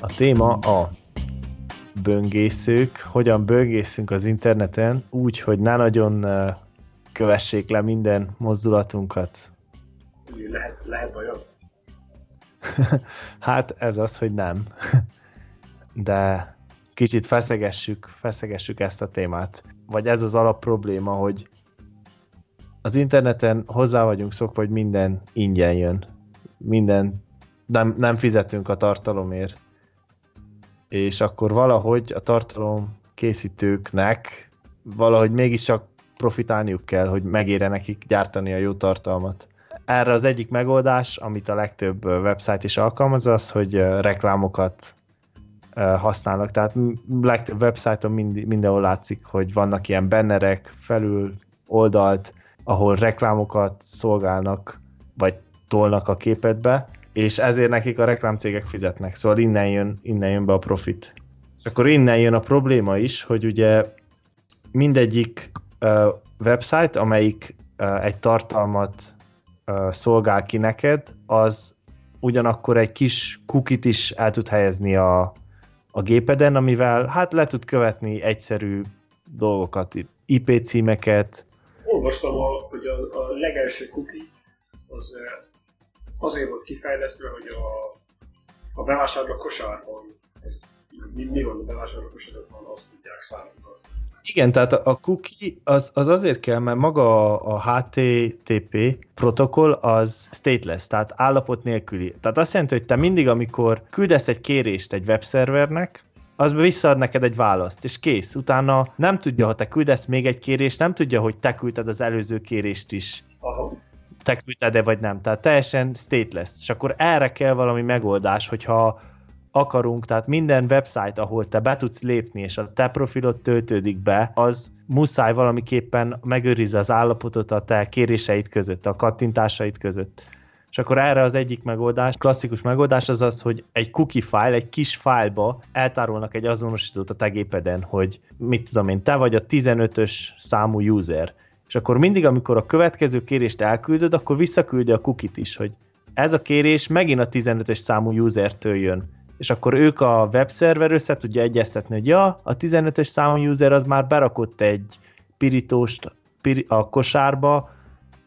A téma a böngészők, hogyan böngészünk az interneten úgy, hogy ne nagyon kövessék le minden mozdulatunkat. Lehet, lehet olyan? hát ez az, hogy nem. De kicsit feszegessük, feszegessük ezt a témát. Vagy ez az alap probléma, hogy az interneten hozzá vagyunk szokva, hogy minden ingyen jön. Minden, nem, nem fizetünk a tartalomért. És akkor valahogy a tartalom készítőknek valahogy mégis csak profitálniuk kell, hogy megére nekik gyártani a jó tartalmat. Erre az egyik megoldás, amit a legtöbb website is alkalmaz, az, hogy reklámokat használnak. Tehát legtöbb websájton mind, mindenhol látszik, hogy vannak ilyen bannerek felül oldalt, ahol reklámokat szolgálnak, vagy tolnak a képetbe, és ezért nekik a reklámcégek fizetnek. Szóval innen jön, innen jön be a profit. És akkor innen jön a probléma is, hogy ugye mindegyik uh, website, amelyik uh, egy tartalmat uh, szolgál ki neked, az ugyanakkor egy kis kukit is el tud helyezni a, a gépeden, amivel hát le tud követni egyszerű dolgokat, IP címeket. Olvastam, a, hogy a, a legelső cookie az azért volt kifejlesztve, hogy a, a bevásárló kosárban, ez, mi, mi van a bevásárló kosárban, azt tudják számítani. Igen, tehát a cookie az, az azért kell, mert maga a HTTP protokoll az stateless, tehát állapot nélküli. Tehát azt jelenti, hogy te mindig, amikor küldesz egy kérést egy webszervernek, az visszaad neked egy választ, és kész. Utána nem tudja, ha te küldesz még egy kérést, nem tudja, hogy te küldted az előző kérést is. Aha. Te küldted-e vagy nem. Tehát teljesen stateless. És akkor erre kell valami megoldás, hogyha akarunk, tehát minden website, ahol te be tudsz lépni, és a te profilod töltődik be, az muszáj valamiképpen megőrizze az állapotot a te kéréseid között, a kattintásaid között. És akkor erre az egyik megoldás, klasszikus megoldás az az, hogy egy cookie file, egy kis fájlba eltárolnak egy azonosítót a te gépeden, hogy mit tudom én, te vagy a 15-ös számú user. És akkor mindig, amikor a következő kérést elküldöd, akkor visszaküldi a cookie is, hogy ez a kérés megint a 15-ös számú usertől jön és akkor ők a webszerver össze tudja egyeztetni, hogy ja, a 15-ös számú user az már berakott egy pirítóst a kosárba,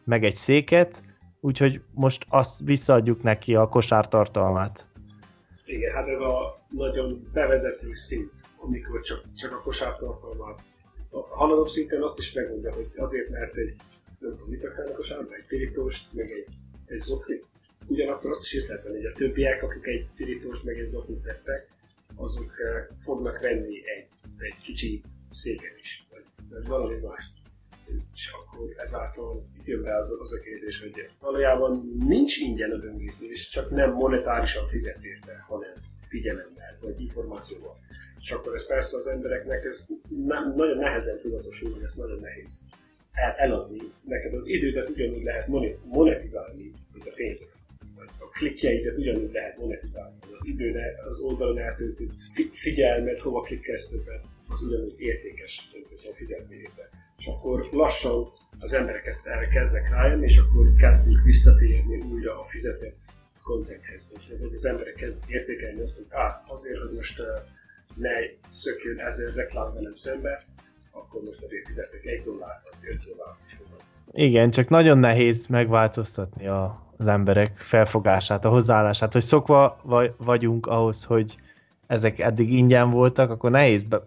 meg egy széket, úgyhogy most azt visszaadjuk neki a kosár tartalmát. Igen, hát ez a nagyon bevezető szint, amikor csak, csak a kosár tartalmát. Haladóbb szinten azt is megmondja, hogy azért, mert egy nem tudom, mit akarnak a kosárba, egy pirítóst, meg egy, egy zoknit, Ugyanakkor azt is észre hogy a többiek, akik egy pirítós meg egy zoknit tettek, azok eh, fognak venni egy, egy kicsi széket is, vagy, vagy valami más. És akkor ezáltal jön be az, az a kérdés, hogy valójában nincs ingyen a böngészés, csak nem monetárisan fizetsz érte, hanem figyelemmel, vagy információval. És akkor ez persze az embereknek ez nem, nagyon nehezen tudatosul, ez nagyon nehéz el, eladni. Neked az idődet ugyanúgy lehet monetizálni, mint a pénzet klikjeidet ugyanúgy lehet monetizálni. Az időre, az oldalon eltöltött figyelmet, hova klikkelsz többet, az ugyanúgy értékes, hogyha fizetni. És akkor lassan az emberek ezt erre kezdnek rájönni, és akkor kezdünk visszatérni újra a fizetett contenthez. Az emberek kezdik értékelni azt, hogy á, azért, hogy most ne szökjön ezer reklám velem szembe, akkor most azért fizetek egy dollárt, vagy öt dollárt Igen, csak nagyon nehéz megváltoztatni a, az emberek felfogását, a hozzáállását, hogy szokva vagyunk ahhoz, hogy ezek eddig ingyen voltak, akkor nehéz be-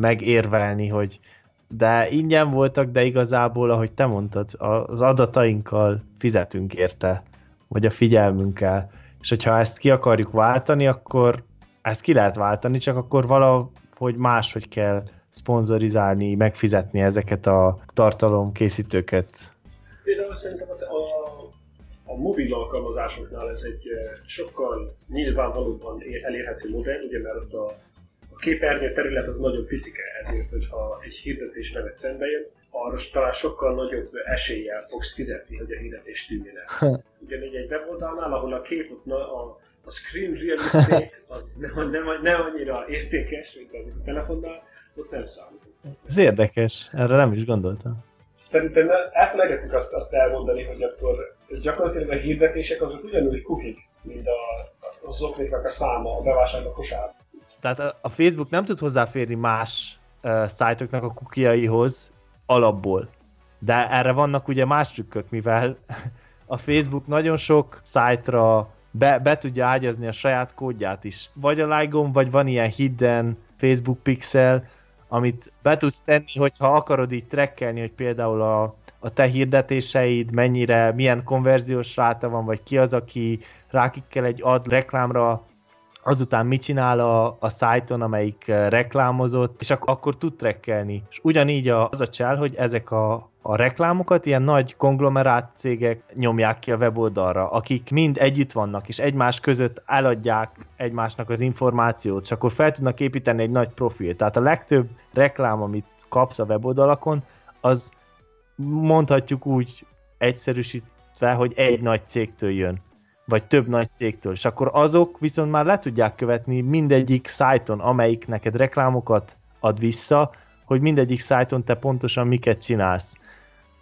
megérvelni, hogy de ingyen voltak, de igazából, ahogy te mondtad, az adatainkkal fizetünk érte, vagy a figyelmünkkel. És hogyha ezt ki akarjuk váltani, akkor ezt ki lehet váltani, csak akkor valahogy máshogy kell szponzorizálni, megfizetni ezeket a tartalomkészítőket. Például szerintem a a mobil alkalmazásoknál ez egy eh, sokkal nyilvánvalóban elérhető modell, ugye mert ott a, a képernyő terület az nagyon picike, ezért, hogyha egy hirdetés veled szembe jön, arra talán sokkal nagyobb eséllyel fogsz fizetni, hogy a hirdetés tűnjön el. Ugyanígy egy weboldalnál, ahol a kép ott a, a screen real estate az nem, nem, nem annyira értékes, mint a telefonnál, ott nem számít. Ez érdekes, erre nem is gondoltam. Szerintem elfelejtettük azt, azt elmondani, hogy akkor gyakorlatilag a hirdetések azok ugyanúgy kukik, mint a, azoknak a száma, a bevásárló kosár. Tehát a Facebook nem tud hozzáférni más uh, szájtoknak a kukiaihoz alapból. De erre vannak ugye más trükkök, mivel a Facebook nagyon sok szájtra be, be tudja ágyazni a saját kódját is. Vagy a like vagy van ilyen hidden Facebook pixel, amit be tudsz tenni, hogyha akarod így trekkelni, hogy például a, a te hirdetéseid mennyire, milyen konverziós ráta van, vagy ki az, aki rákikkel egy ad reklámra, azután mit csinál a, a szájton, amelyik eh, reklámozott, és akkor, akkor tud trekkelni. És ugyanígy az a csel, hogy ezek a, a reklámokat ilyen nagy konglomerát cégek nyomják ki a weboldalra, akik mind együtt vannak, és egymás között eladják egymásnak az információt, és akkor fel tudnak építeni egy nagy profil. Tehát a legtöbb reklám, amit kapsz a weboldalakon, az mondhatjuk úgy egyszerűsítve, hogy egy nagy cégtől jön vagy több nagy cégtől, és akkor azok viszont már le tudják követni mindegyik szájton, amelyik neked reklámokat ad vissza, hogy mindegyik szájton te pontosan miket csinálsz,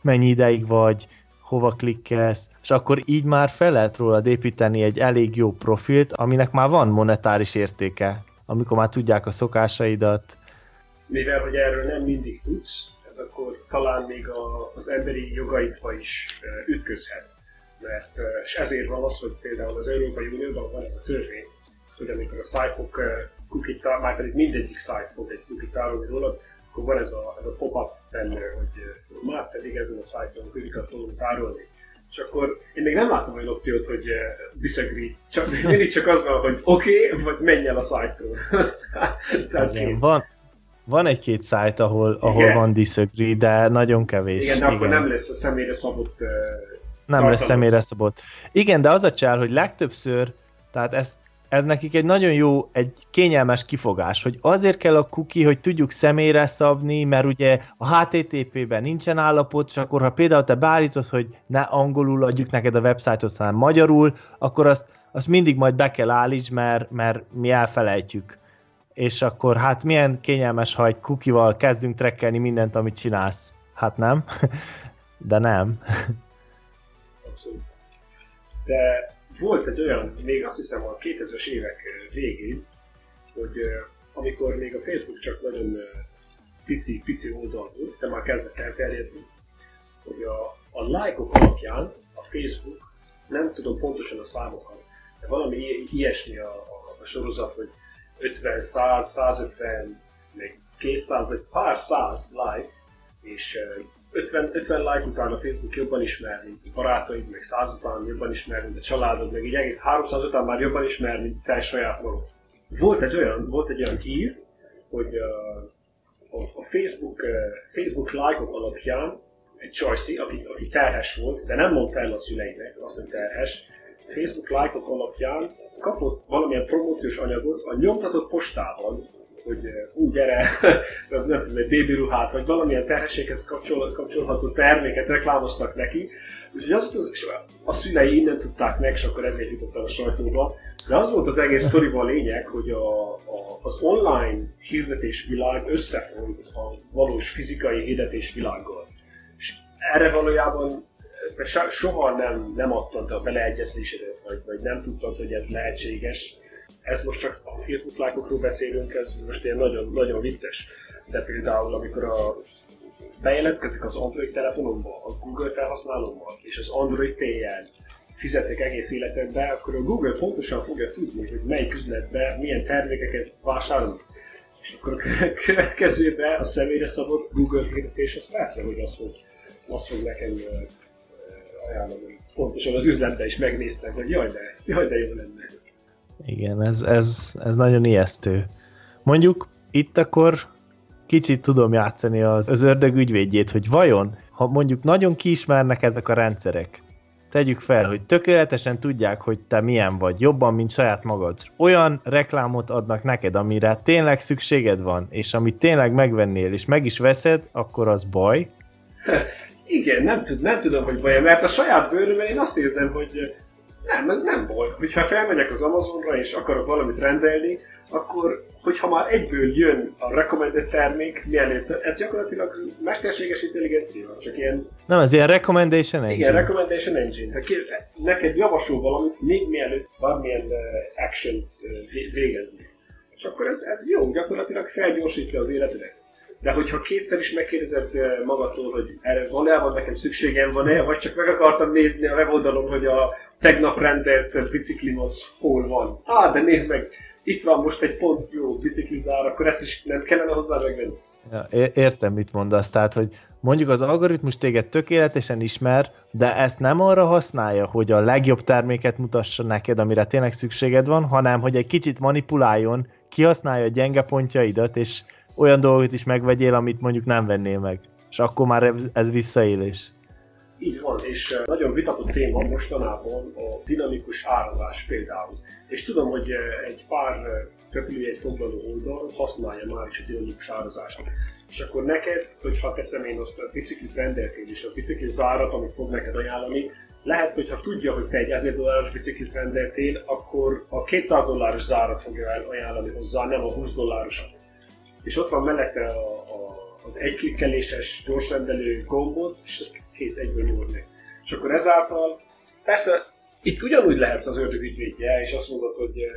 mennyi ideig vagy, hova klikkelsz, és akkor így már fel lehet rólad építeni egy elég jó profilt, aminek már van monetáris értéke, amikor már tudják a szokásaidat. Mivel, hogy erről nem mindig tudsz, akkor talán még a, az emberi jogaitba is ütközhet mert, és ezért van az, hogy például az Európai Unióban van ez a törvény, hogy amikor a szájtok kukit, már pedig mindegyik szájt fog egy tárolni rólad, akkor van ez a, ez a pop-up benne, hogy már pedig ezen a szájton kukikat fogunk tárolni. És akkor én még nem látom olyan opciót, hogy disagree. Csak mindig csak az van, hogy oké, okay, vagy menj el a. Tehát Igen, van, van egy-két szájt, ahol, ahol van disagree, de nagyon kevés. Igen, de Igen. akkor nem lesz a személyre szabott nem lesz személyre szabott. Igen, de az a csel, hogy legtöbbször, tehát ez, ez nekik egy nagyon jó, egy kényelmes kifogás, hogy azért kell a cookie, hogy tudjuk személyre szabni, mert ugye a HTTP-ben nincsen állapot, és akkor ha például te beállítod, hogy ne angolul adjuk neked a websájtot, hanem magyarul, akkor azt, azt mindig majd be kell állíts, mert, mert mi elfelejtjük. És akkor hát milyen kényelmes, ha egy cookie-val kezdünk trekkelni mindent, amit csinálsz. Hát nem? De nem de volt egy olyan, még azt hiszem a 2000-es évek végén, hogy amikor még a Facebook csak nagyon pici, pici oldal volt, de már kezdett elterjedni, hogy a, a lájkok alapján a Facebook, nem tudom pontosan a számokat, de valami ilyesmi a, a, a sorozat, hogy 50, 100, 150, még 200 vagy pár száz like, és 50, 50 like után a Facebook jobban ismer, mint a barátaid, meg 100 után jobban ismer, mint a családod, meg így egész 300 után már jobban ismer, mint te saját magad. Volt egy olyan, volt egy olyan hír, hogy a, a Facebook, Facebook like-ok alapján egy Csajci, aki, aki terhes volt, de nem mondta el a szüleinek azt, hogy terhes, Facebook like-ok alapján kapott valamilyen promóciós anyagot a nyomtatott postában, hogy ú, gyere, nem tudom, egy baby ruhát, vagy valamilyen terhességhez kapcsol, kapcsolható terméket reklámoztak neki. Úgyhogy azt, a szülei innen tudták meg, és akkor ezért jutott el a sajtóba. De az volt az egész sztoriban a lényeg, hogy a, a, az online hirdetés világ összefonult a valós fizikai hirdetés világgal. És erre valójában te soha nem, nem adtad a beleegyezésedet, vagy, vagy nem tudtad, hogy ez lehetséges ez most csak a Facebook lájkokról beszélünk, ez most ilyen nagyon, nagyon vicces. De például, amikor a bejelentkezik az Android telefonomba, a Google felhasználóba, és az Android Pay-jel fizetek egész életedbe, akkor a Google pontosan fogja tudni, hogy melyik üzletbe milyen termékeket vásárolunk. És akkor a következőben a személyre szabott Google hirdetés, az persze, hogy azt fog, azt fog nekem ajánlani. Pontosan az üzletbe is megnéztem, hogy jaj de, jaj de jó lenne. Igen, ez, ez, ez nagyon ijesztő. Mondjuk itt akkor kicsit tudom játszani az, az ördög ügyvédjét, hogy vajon, ha mondjuk nagyon kiismernek ezek a rendszerek, tegyük fel, hogy tökéletesen tudják, hogy te milyen vagy, jobban, mint saját magad. Olyan reklámot adnak neked, amire tényleg szükséged van, és amit tényleg megvennél, és meg is veszed, akkor az baj. Igen, nem, tud, nem tudom, hogy baj, mert a saját bőrömben én azt érzem, hogy Nem, ez nem volt. Hogyha felmegyek az Amazonra és akarok valamit rendelni, akkor hogyha már egyből jön a recommended termék, mielőtt, ez gyakorlatilag mesterséges intelligencia, csak ilyen... Nem, ez ilyen recommendation engine. Igen, recommendation engine. Tehát neked javasol valamit, még mielőtt bármilyen uh, action uh, végezni. És akkor ez, ez jó, gyakorlatilag felgyorsítja az életedet. De hogyha kétszer is megkérdezed magadtól, hogy erre valójában nekem szükségem van-e, vagy csak meg akartam nézni a weboldalon, hogy a tegnap rendelt biciklim az hol van. Á, de nézd meg, itt van most egy pont jó biciklizár, akkor ezt is nem kellene hozzá megvenni. Ja, értem, mit mondasz. Tehát, hogy mondjuk az algoritmus téged tökéletesen ismer, de ezt nem arra használja, hogy a legjobb terméket mutassa neked, amire tényleg szükséged van, hanem hogy egy kicsit manipuláljon, kihasználja a gyenge pontjaidat, és olyan dolgot is megvegyél, amit mondjuk nem vennél meg. És akkor már ez, visszaélés. Így van, és nagyon vitatott téma mostanában a dinamikus árazás például. És tudom, hogy egy pár egy foglaló oldal használja már is a dinamikus árazást. És akkor neked, hogyha teszem én azt a biciklit rendeltél, és a bicikli zárat, amit fog neked ajánlani, lehet, hogyha tudja, hogy te egy 1000 dolláros biciklit rendeltél, akkor a 200 dolláros zárat fogja ajánlani hozzá, nem a 20 dollárosat. És ott van mellette a, a, az egyklikkeléses gyorsrendelő gombot, és ezt kész egyből nyomod És akkor ezáltal, persze itt ugyanúgy lehetsz az ördög ügyvédje, és azt mondod, hogy eh,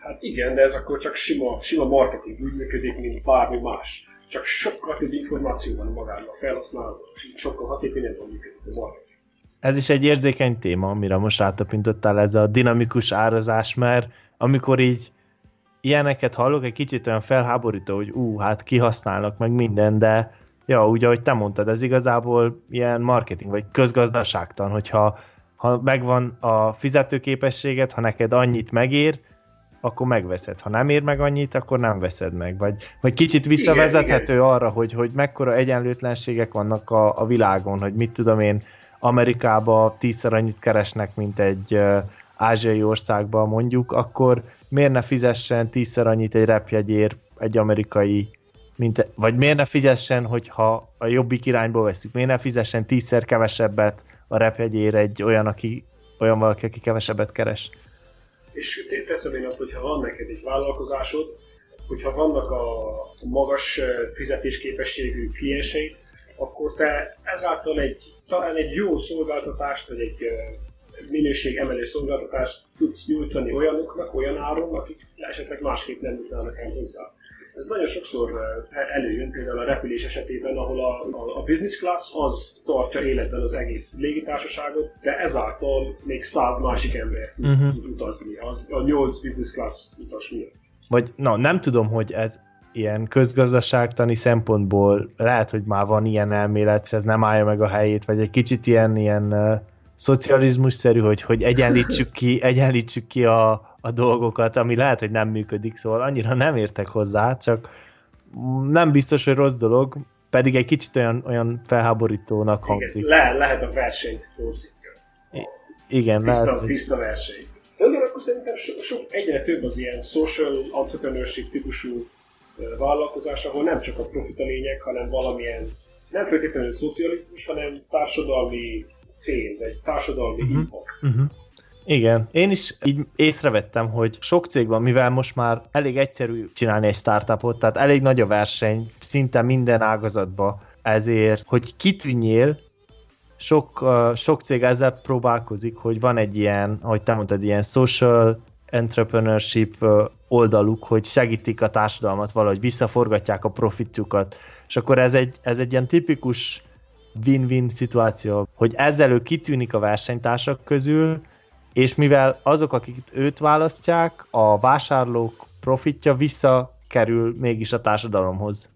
hát igen, de ez akkor csak sima, sima marketing, úgy működik, mint bármi más. Csak sokkal több információ van magában a felhasználó, és sokkal hatékonyabban működik a marketing. Ez is egy érzékeny téma, amire most rátapintottál, ez a dinamikus árazás, mert amikor így ilyeneket hallok, egy kicsit olyan felháborító, hogy ú, hát kihasználnak meg minden, de ja, úgy, ahogy te mondtad, ez igazából ilyen marketing, vagy közgazdaságtan, hogyha ha megvan a fizetőképességet, ha neked annyit megér, akkor megveszed. Ha nem ér meg annyit, akkor nem veszed meg. Vagy, vagy kicsit visszavezethető igen, igen. arra, hogy, hogy mekkora egyenlőtlenségek vannak a, a világon, hogy mit tudom én, Amerikába tízszer annyit keresnek, mint egy uh, ázsiai országban mondjuk, akkor miért ne fizessen tízszer annyit egy repjegyért egy amerikai mint, vagy miért ne fizessen, hogyha a jobbik irányból veszük, miért ne fizessen tízszer kevesebbet a repjegyér egy olyan, aki, olyan valaki, aki kevesebbet keres. És teszem én azt, hogyha van neked egy vállalkozásod, hogyha vannak a magas fizetésképességű klienseid, akkor te ezáltal egy, talán egy jó szolgáltatást, vagy egy minőség emelő szolgáltatást tudsz nyújtani olyanoknak, olyan áron, akik esetleg másképp nem jutnának el hozzá. Ez nagyon sokszor eh, előjön, például a repülés esetében, ahol a, a, a business class az tartja életben az egész légitársaságot, de ezáltal még száz másik ember tud, uh-huh. tud utazni, az, a nyolc business class utas miatt. Vagy, na, nem tudom, hogy ez ilyen közgazdaságtani szempontból lehet, hogy már van ilyen elmélet, ez nem állja meg a helyét, vagy egy kicsit ilyen, ilyen uh, szocializmus-szerű, hogy, hogy egyenlítsük ki, egyenlítsük ki a, a dolgokat, ami lehet, hogy nem működik, szóval annyira nem értek hozzá, csak nem biztos, hogy rossz dolog, pedig egy kicsit olyan, olyan felháborítónak hangzik. Igen, le, lehet a verseny torzítja. Igen, tiszta, lehet. Tiszta verseny. De akkor szerintem so, sok, egyre több az ilyen social entrepreneurship típusú vállalkozás, ahol nem csak a profit a lényeg, hanem valamilyen nem feltétlenül szocializmus, hanem társadalmi cél, egy társadalmi uh-huh. impact. Uh-huh. Igen, én is így észrevettem, hogy sok cég van, mivel most már elég egyszerű csinálni egy startupot, tehát elég nagy a verseny, szinte minden ágazatba, ezért, hogy kitűnjél, sok, sok cég ezzel próbálkozik, hogy van egy ilyen, ahogy te mondtad, ilyen social entrepreneurship oldaluk, hogy segítik a társadalmat valahogy, visszaforgatják a profitjukat, és akkor ez egy, ez egy ilyen tipikus win-win szituáció, hogy ezzel ő kitűnik a versenytársak közül, és mivel azok, akik őt választják, a vásárlók profitja visszakerül mégis a társadalomhoz.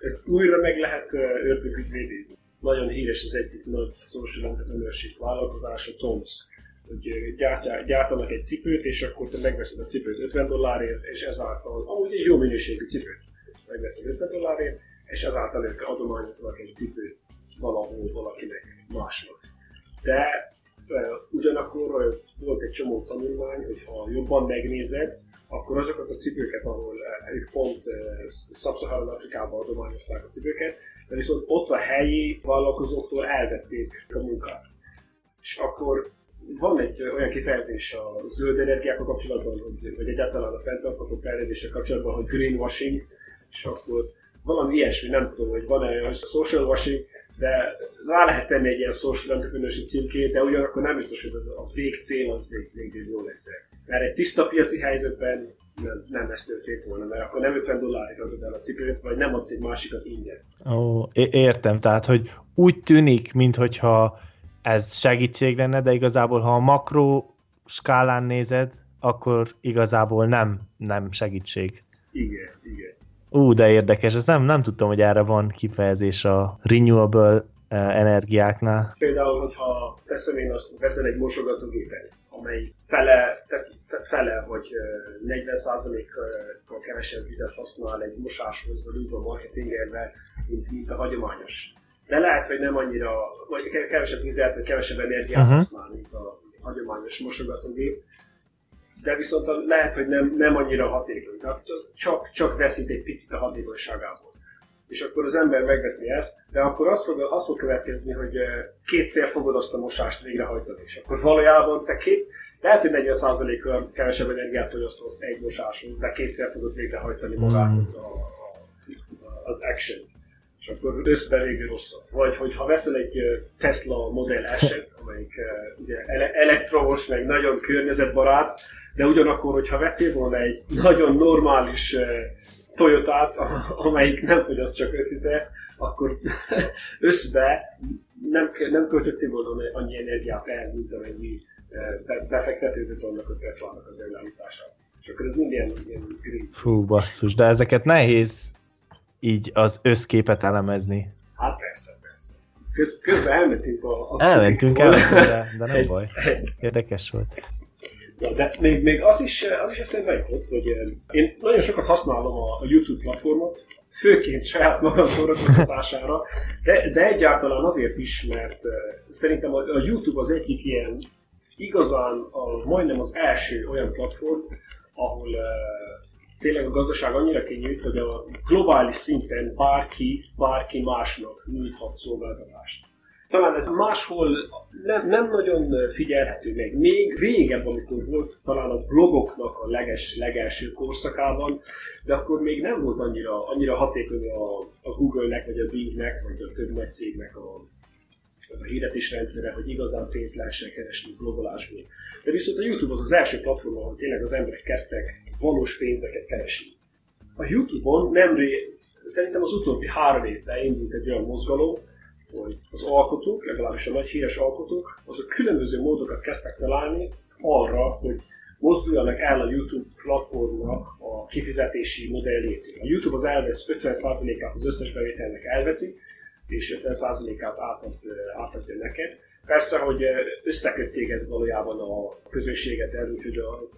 Ezt újra meg lehet ördögügyvédézni. Nagyon híres az egyik nagy social entrepreneurship vállalkozás, a Toms hogy gyártanak egy cipőt, és akkor te megveszed a cipőt 50 dollárért, és ezáltal, amúgy egy jó minőségű cipőt, megveszed 50 dollárért, és ezáltal ők adományoznak egy cipőt valahol valakinek másnak. De ugyanakkor volt egy csomó tanulmány, hogy ha jobban megnézed, akkor azokat a cipőket, ahol ők pont Szabszaharan Afrikában adományozták a cipőket, de viszont ott a helyi vállalkozóktól elvették a munkát. És akkor van egy olyan kifejezés a zöld energiákkal kapcsolatban, vagy egyáltalán a fenntartható fejlődéssel kapcsolatban, hogy greenwashing, és akkor valami ilyesmi, nem tudom, hogy van-e olyan social washing, de rá lehet tenni egy ilyen social entrepreneurship címkét, de ugyanakkor nem biztos, hogy a végcél az még, még jó lesz. Mert egy tiszta piaci helyzetben nem, nem ez történt volna, mert akkor nem 50 dollárért adod el a cipőt, vagy nem adsz egy másikat ingyen. Ó, értem, tehát, hogy úgy tűnik, mintha ez segítség lenne, de igazából, ha a makro skálán nézed, akkor igazából nem, nem segítség. Igen, igen. Ú, de érdekes, ez nem, nem tudtam, hogy erre van kifejezés a renewable eh, energiáknál. Például, hogyha teszem én azt, veszel egy mosogatógépet, amely fele, tesz, fele vagy 40%-kal kevesebb vizet használ egy mosáshoz, vagy úgy van marketingelve, mint, mint a hagyományos. De lehet, hogy nem annyira, vagy kevesebb vizet, vagy kevesebb energiát uh-huh. használ, mint a hagyományos mosogatógép de viszont lehet, hogy nem, nem annyira hatékony. Csak, csak veszít egy picit a hatékonyságából. És akkor az ember megveszi ezt, de akkor az fog, az fog következni, hogy kétszer fogod azt a mosást végrehajtani. És akkor valójában te két, lehet, hogy 40%-kal kevesebb energiát fogyasztasz egy mosáshoz, de kétszer tudod végrehajtani magát az, a, az action és akkor összbe végül rosszabb. Vagy hogyha veszel egy Tesla Model S-et, amelyik ugye elektromos, meg nagyon környezetbarát, de ugyanakkor, hogyha vettél volna egy nagyon normális Toyotát, amelyik nem fogyaszt csak 5 liter, akkor összbe nem, nem költöttél volna annyi energiát el, mint amennyi befektetődött annak a Tesla-nak az előállítására. És akkor ez minden ilyen green. Fú, basszus, de ezeket nehéz így az összképet elemezni. Hát persze, persze. Köz, közben elmentünk a... a elmentünk, elmentünk, de, de nem baj. Érdekes volt. Ja, de még, még az is, az is eszembe jutott, hogy én nagyon sokat használom a, a YouTube platformot, főként saját magam szórakoztatására, de, de egyáltalán azért is, mert szerintem a, a YouTube az egyik ilyen igazán a, majdnem az első olyan platform, ahol tényleg a gazdaság annyira kinyújt, hogy a globális szinten bárki, bárki másnak nyújthat szolgáltatást talán ez máshol nem, nem nagyon figyelhető meg. Még régebb, amikor volt talán a blogoknak a leges, legelső korszakában, de akkor még nem volt annyira, annyira hatékony a, a Google-nek, vagy a Bing-nek, vagy a több nagy cégnek a, az a hirdetésrendszere, hogy igazán pénzt lehessen keresni blogolásból. De viszont a YouTube az az első platform, ahol tényleg az emberek kezdtek valós pénzeket keresni. A YouTube-on nemrég, szerintem az utóbbi három évben indult egy olyan mozgalom, hogy az alkotók, legalábbis a nagy híres alkotók, azok különböző módokat kezdtek találni arra, hogy mozduljanak el a YouTube platformnak a kifizetési modelljétől. A YouTube az elvesz 50%-át az összes bevételnek elveszi, és 50%-át átad, átadja neked. Persze, hogy összeköt téged valójában a közönséget a,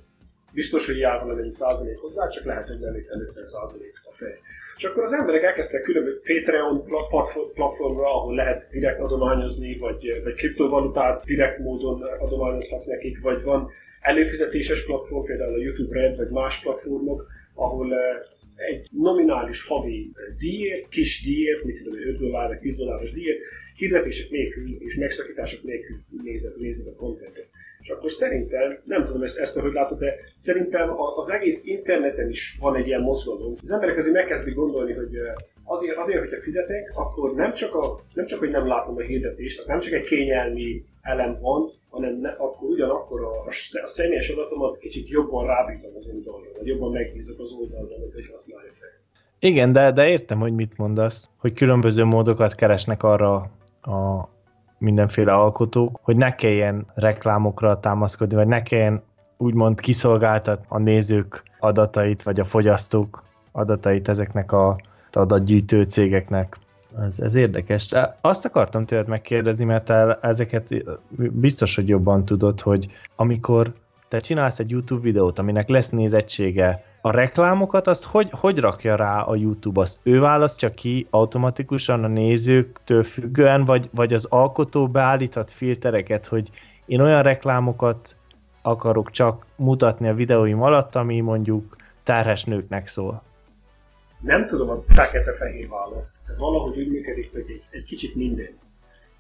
biztos, hogy jár valamennyi százalék hozzá, csak lehet, hogy nem 50 százalék a fej. És akkor az emberek elkezdtek különböző Patreon platformra, ahol lehet direkt adományozni, vagy, vagy kriptovalutát direkt módon adományozhatsz nekik, vagy van előfizetéses platform, például a YouTube Red, vagy más platformok, ahol eh, egy nominális havi díjért, kis díjért, mit tudom, 5 dollár vagy 10 dolláros díjért, hirdetések nélkül és megszakítások nélkül nézed, nézed a kontentet. És akkor szerintem, nem tudom ezt, ezt hogy látod, de szerintem az egész interneten is van egy ilyen mozgalom. Az emberek azért megkezdik gondolni, hogy azért, azért hogyha fizetek, akkor nem csak, a, nem csak, hogy nem látom a hirdetést, nem csak egy kényelmi elem van, hanem ne, akkor ugyanakkor a, a, személyes adatomat kicsit jobban rábízom az oldalra, vagy jobban megbízok az oldalra, hogy használja fel. Igen, de, de értem, hogy mit mondasz, hogy különböző módokat keresnek arra a, mindenféle alkotók, hogy ne kelljen reklámokra támaszkodni, vagy ne kelljen úgymond kiszolgáltat a nézők adatait, vagy a fogyasztók adatait ezeknek a adatgyűjtő cégeknek. Ez, ez érdekes. Azt akartam tőled megkérdezni, mert te ezeket biztos, hogy jobban tudod, hogy amikor te csinálsz egy YouTube videót, aminek lesz nézettsége, a reklámokat azt hogy, hogy rakja rá a YouTube? Azt ő választja ki automatikusan a nézőktől függően, vagy, vagy az alkotó beállíthat filtereket, hogy én olyan reklámokat akarok csak mutatni a videóim alatt, ami mondjuk terhes nőknek szól? Nem tudom a fekete-fehér választ. Valahogy úgy működik, hogy egy, egy kicsit minden.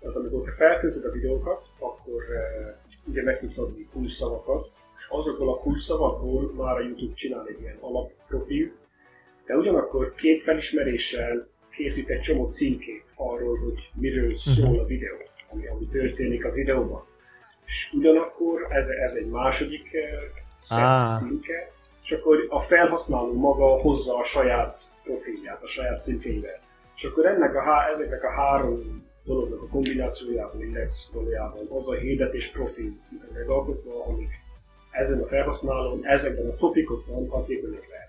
Tehát amikor te feltöltöd a videókat, akkor uh, ugye meg tudsz adni kulcsszavakat, és azokból a kulcsszavakból már a YouTube csinál egy ilyen alapprofilt, de ugyanakkor két felismeréssel készít egy csomó címkét arról, hogy miről szól a videó, ami, ami történik a videóban. És ugyanakkor ez, ez egy második eh, szett Ah. címke, és akkor a felhasználó maga hozza a saját profilját, a saját címkével. És akkor ennek a, há- ezeknek a három dolognak a kombinációjában lesz valójában az a hirdetés profil megalkotva, amik ezen a felhasználón, ezekben a topikokban hatékonyak lehet.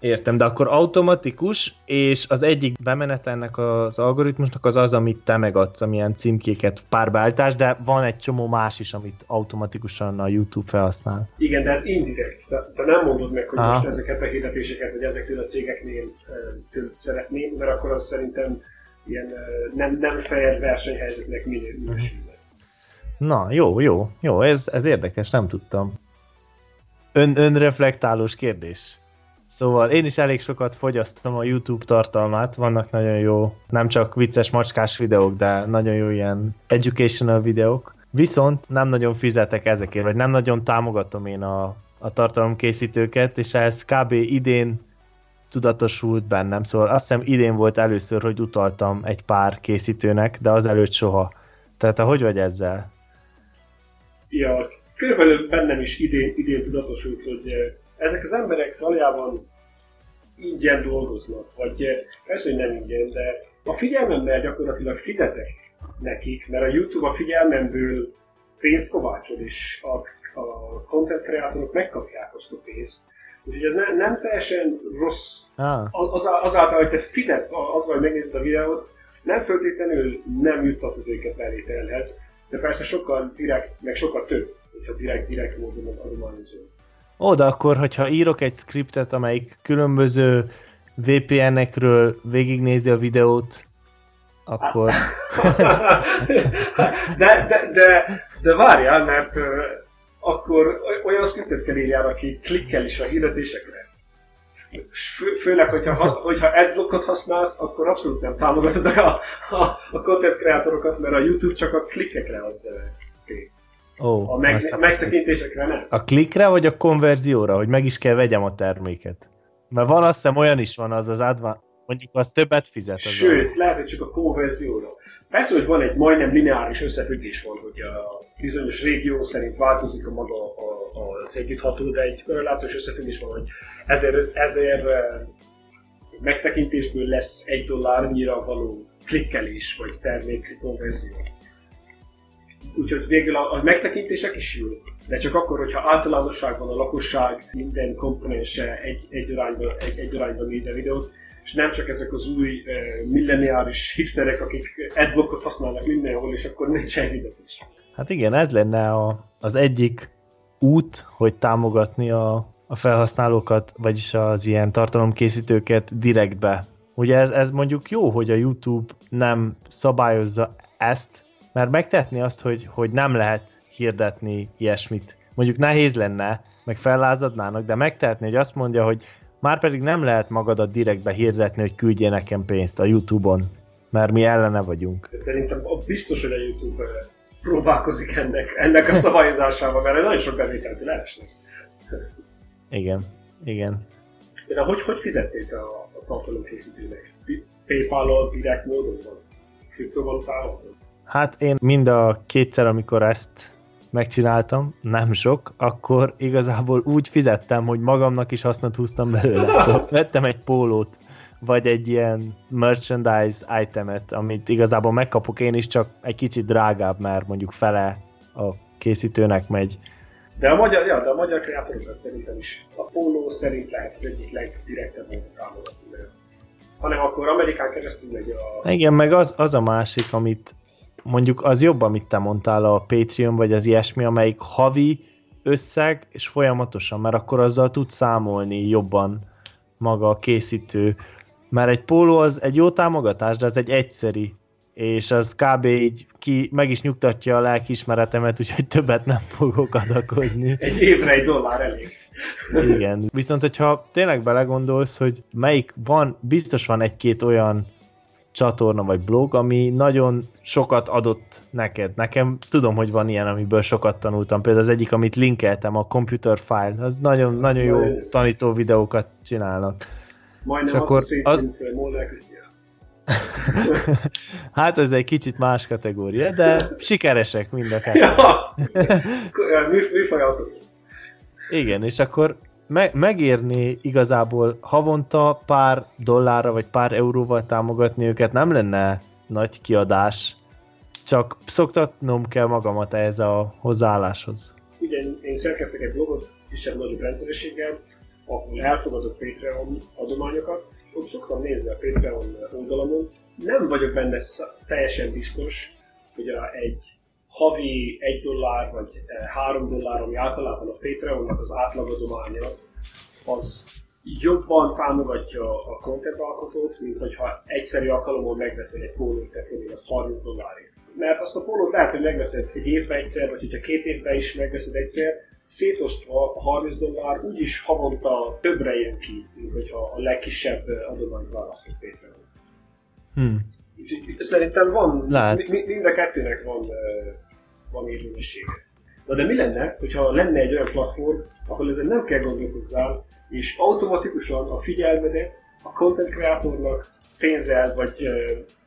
Értem, de akkor automatikus, és az egyik bemenet ennek az algoritmusnak az az, amit te megadsz, amilyen címkéket párbeállítás, de van egy csomó más is, amit automatikusan a YouTube felhasznál. Igen, de ez indirekt. Te, te nem mondod meg, hogy Aha. most ezeket a hirdetéseket, vagy ezektől a cégeknél tőled szeretném, mert akkor az szerintem ilyen nem, nem fair versenyhelyzetnek minő- minősülne. Na, jó, jó, jó, ez, ez érdekes, nem tudtam. Ön, önreflektálós kérdés. Szóval én is elég sokat fogyasztom a YouTube tartalmát, vannak nagyon jó, nem csak vicces macskás videók, de nagyon jó ilyen educational videók. Viszont nem nagyon fizetek ezekért, vagy nem nagyon támogatom én a, a tartalomkészítőket, és ez kb. idén tudatosult bennem. Szóval azt hiszem idén volt először, hogy utaltam egy pár készítőnek, de azelőtt soha. Tehát te hogy vagy ezzel? Ja, körülbelül bennem is idén, idén tudatosult, hogy eh, ezek az emberek valójában ingyen dolgoznak, vagy eh, persze, hogy nem ingyen, de a figyelmemmel gyakorlatilag fizetek nekik, mert a YouTube a figyelmemből pénzt kovácsol, és a, a content kreatorok megkapják azt a pénzt. Úgyhogy ez ne, nem teljesen rossz. Ah, az, azáltal, hogy te fizetsz a- azzal, hogy megnézed a videót, nem feltétlenül nem juttatod őket bevételhez, de persze sokkal direkt, meg sokkal több, hogyha direkt, direkt módon adományozol. Ó, de akkor, hogyha írok egy scriptet, amelyik különböző VPN-ekről végignézi a videót, akkor... de, de, de, de várjál, mert uh, akkor oly- olyan scriptet kell írjál, aki klikkel is a hirdetésekre. Fő, főleg, hogyha, ha- hogyha adblockot használsz, akkor abszolút nem támogatod a, a, a content kreatorokat, mert a YouTube csak a klikkekre ad pénzt. Ó, A meg, megtekintésekre nem. A klikre vagy a konverzióra, hogy meg is kell vegyem a terméket? Mert van azt hiszem olyan is van az az adva, mondjuk az többet fizet. Az Sőt, lehet, hogy csak a konverzióra. Persze, hogy van egy majdnem lineáris összefüggés van, hogy a bizonyos régió szerint változik a maga a, a, az együttható, de egy korrelációs összefüggés van, hogy ezer, ezer eh, megtekintésből lesz egy dollárnyira való klikkelés, vagy termék konverzió. Úgyhogy végül a, a megtekintések is jók, de csak akkor, hogyha általánosságban a lakosság minden komponense egy, egy, irányba, egy, egy irányba néz a videót, és nem csak ezek az új uh, milleniáris hipsterek, akik adblockot használnak mindenhol, és akkor nincs hirdetés. Hát igen, ez lenne a, az egyik út, hogy támogatni a, a felhasználókat, vagyis az ilyen tartalomkészítőket direktbe. Ugye ez, ez mondjuk jó, hogy a YouTube nem szabályozza ezt, mert megtetni azt, hogy, hogy nem lehet hirdetni ilyesmit. Mondjuk nehéz lenne, meg fellázadnának, de megtehetni, hogy azt mondja, hogy már pedig nem lehet magadat direktbe hirdetni, hogy küldjél nekem pénzt a YouTube-on, mert mi ellene vagyunk. Szerintem biztos, hogy a YouTube próbálkozik ennek, ennek a szabályozásával, mert nagyon sok bevételt leesnek. Igen, igen. De hogy, hogy fizették a, a tartalomkészítőnek? Paypal-ol direkt módon van? Kriptovalutával? Hát én mind a kétszer, amikor ezt megcsináltam, nem sok, akkor igazából úgy fizettem, hogy magamnak is hasznot húztam belőle. Szóval vettem egy pólót, vagy egy ilyen merchandise itemet, amit igazából megkapok én is, csak egy kicsit drágább, mert mondjuk fele a készítőnek megy. De a magyar, ja, de a magyar kreátorokat szerintem is. A póló szerint lehet az egyik legdirektebb mert- Hanem akkor Amerikán keresztül megy a... Igen, meg az, az a másik, amit mondjuk az jobb, amit te mondtál, a Patreon vagy az ilyesmi, amelyik havi összeg, és folyamatosan, mert akkor azzal tud számolni jobban maga a készítő. Mert egy póló az egy jó támogatás, de az egy egyszeri, és az kb. így ki, meg is nyugtatja a lelkiismeretemet, úgyhogy többet nem fogok adakozni. Egy évre egy dollár elég. Igen. Viszont, hogyha tényleg belegondolsz, hogy melyik van, biztos van egy-két olyan csatorna vagy blog, ami nagyon sokat adott neked. Nekem tudom, hogy van ilyen, amiből sokat tanultam. Például az egyik, amit linkeltem, a Computer File, az nagyon, nagyon jó tanító videókat csinálnak. Majdnem És az akkor szép, az... mint Molnár hát ez egy kicsit más kategória, de sikeresek mind a kettő. Ja, Igen, és akkor me- megérni igazából havonta pár dollárra vagy pár euróval támogatni őket nem lenne nagy kiadás, csak szoktatnom kell magamat ehhez a hozzáálláshoz. Ugye én szerkeztek egy blogot kisebb-nagyobb rendszerességgel, ahol elfogadott Patreon adományokat, ott szoktam nézni a Patreon oldalamon, nem vagyok benne teljesen biztos, hogy a egy havi 1 dollár vagy 3 dollár, ami általában a Patreonnak az átlagodománya, az jobban támogatja a content alkotót, mint hogyha egyszerű alkalommal megveszel egy pólót, teszi még az 30 dollárért. Mert azt a pólót lehet, hogy megveszed egy évbe egyszer, vagy hogyha két évbe is megveszed egyszer, szétosztva a 30 dollár úgyis havonta többre jön ki, mint hogyha a legkisebb adományt választott Patreon. Hmm. Szerintem van, Lehet. mind a kettőnek van, van érvényessége. Na de mi lenne, hogyha lenne egy olyan platform, ahol ezen nem kell gondolkozzál, és automatikusan a figyelmedet a content creatornak pénzzel vagy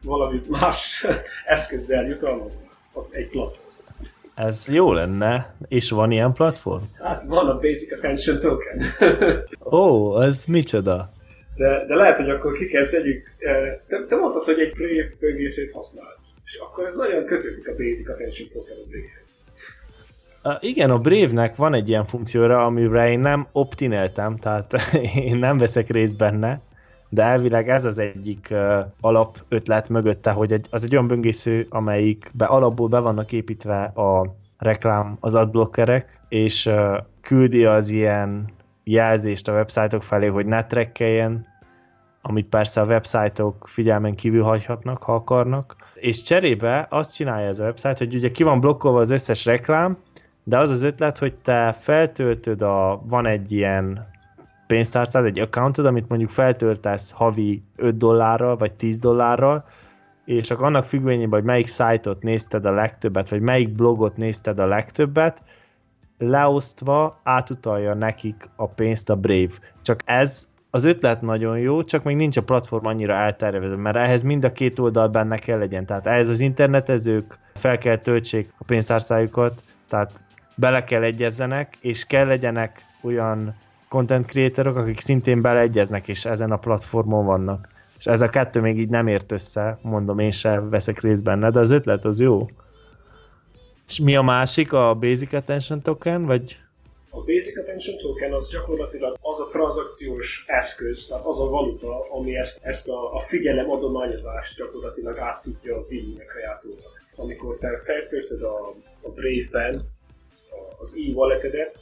valami más eszközzel jutalmaznak egy platform. Ez jó lenne, és van ilyen platform? Hát van a Basic Attention Token. Ó, oh, ez micsoda? De, de lehet, hogy akkor ki kell tegyük. Te, te mondtad, hogy egy Brave böngészőt használsz, és akkor ez nagyon kötődik a Basic Attention. Uh, igen, a Brave-nek van egy ilyen funkcióra, amire én nem optineltem, tehát én nem veszek részt benne, de elvileg ez az egyik uh, alap ötlet mögötte, hogy egy, az egy olyan böngésző, amelyikbe alapból be vannak építve a reklám, az adblockerek, és uh, küldi az ilyen jelzést a websájtok felé, hogy ne trekkeljen, amit persze a websájtok figyelmen kívül hagyhatnak, ha akarnak. És cserébe azt csinálja ez a website, hogy ugye ki van blokkolva az összes reklám, de az az ötlet, hogy te feltöltöd a, van egy ilyen pénztárcád, egy accountod, amit mondjuk feltöltesz havi 5 dollárral, vagy 10 dollárral, és csak annak függvényében, hogy melyik szájtot nézted a legtöbbet, vagy melyik blogot nézted a legtöbbet, leosztva átutalja nekik a pénzt a Brave. Csak ez az ötlet nagyon jó, csak még nincs a platform annyira eltervezve, mert ehhez mind a két oldal benne kell legyen. Tehát ehhez az internetezők fel kell töltsék a pénztárcájukat, tehát bele kell egyezzenek, és kell legyenek olyan content creatorok, akik szintén beleegyeznek, és ezen a platformon vannak. És ez a kettő még így nem ért össze, mondom, én sem veszek részt benne, de az ötlet az jó. És mi a másik, a Basic Attention Token, vagy? A Basic Attention Token az gyakorlatilag az a tranzakciós eszköz, tehát az a valuta, ami ezt, ezt a, a figyelem adományozást gyakorlatilag át tudja vinni a kreatúrnak. Amikor te feltöltöd a, a Brave-ben az e-walletedet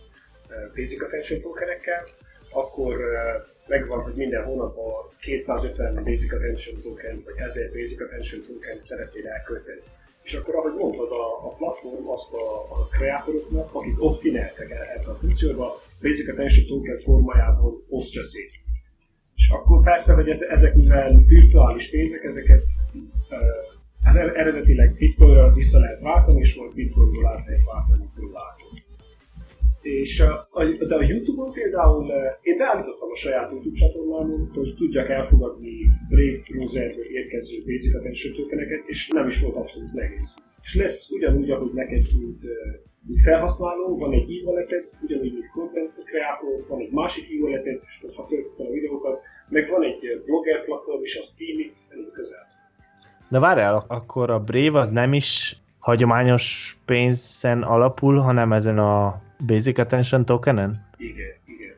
eh, Basic Attention tokenekkel, akkor eh, megvan, hogy minden hónapban 250 Basic Attention token, vagy 1000 Basic Attention token szeretnél elkölteni és akkor, ahogy mondtad, a, a platform azt a, a kreátoroknak, akik optináltak ebbe a funkcióba, Basic Attention Token formájában osztja szét. És akkor persze, hogy ez, ezek mivel virtuális pénzek, ezeket uh, eredetileg bitcoinra vissza lehet váltani, és majd bitcoinról át lehet váltani. És a, de a Youtube-on például én beállítottam a saját YouTube csatornámon, hogy tudjak elfogadni Brave browserből érkező Basic tokeneket, és nem is volt abszolút nehéz. És lesz ugyanúgy, ahogy neked, mint, mint felhasználó, van egy e-walleted, ugyanúgy, mint content creator, van egy másik e-walleted, és ha töltöttem a videókat, meg van egy blogger platform, és a Steamit elég közel. De várjál, akkor a Brave az nem is hagyományos pénzen alapul, hanem ezen a Basic Attention Tokenen? Igen, igen.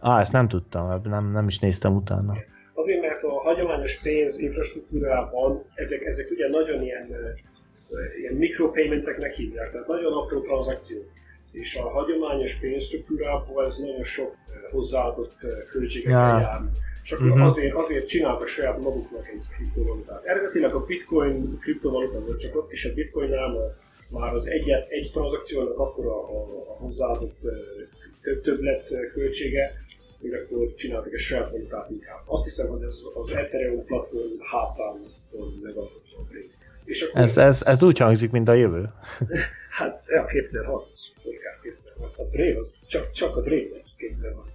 Ah, ezt nem tudtam, nem, nem is néztem utána. Azért, mert a hagyományos pénz infrastruktúrában ezek, ezek ugye nagyon ilyen, ilyen mikropaymenteknek hívják, tehát nagyon apró tranzakció. És a hagyományos pénzstruktúrában ez nagyon sok hozzáadott költségekkel ja. jár. Csak uh-huh. azért, azért csináltak saját maguknak egy kriptovalutát. Eredetileg a bitcoin kriptovaluta volt, csak ott is a bitcoinnál már az egyet, egy tranzakciónak akkor a, a, a hozzáadott több többlet költsége, hogy akkor csináltak egy saját valutát inkább. Azt hiszem, hogy ez az Ethereum platform hátán pont meg a Brave. És akkor ez, ez, ez úgy hangzik, mint a jövő. hát, ja, 2006 podcast 2006. A Brave az csak, csak a Brave lesz 2006.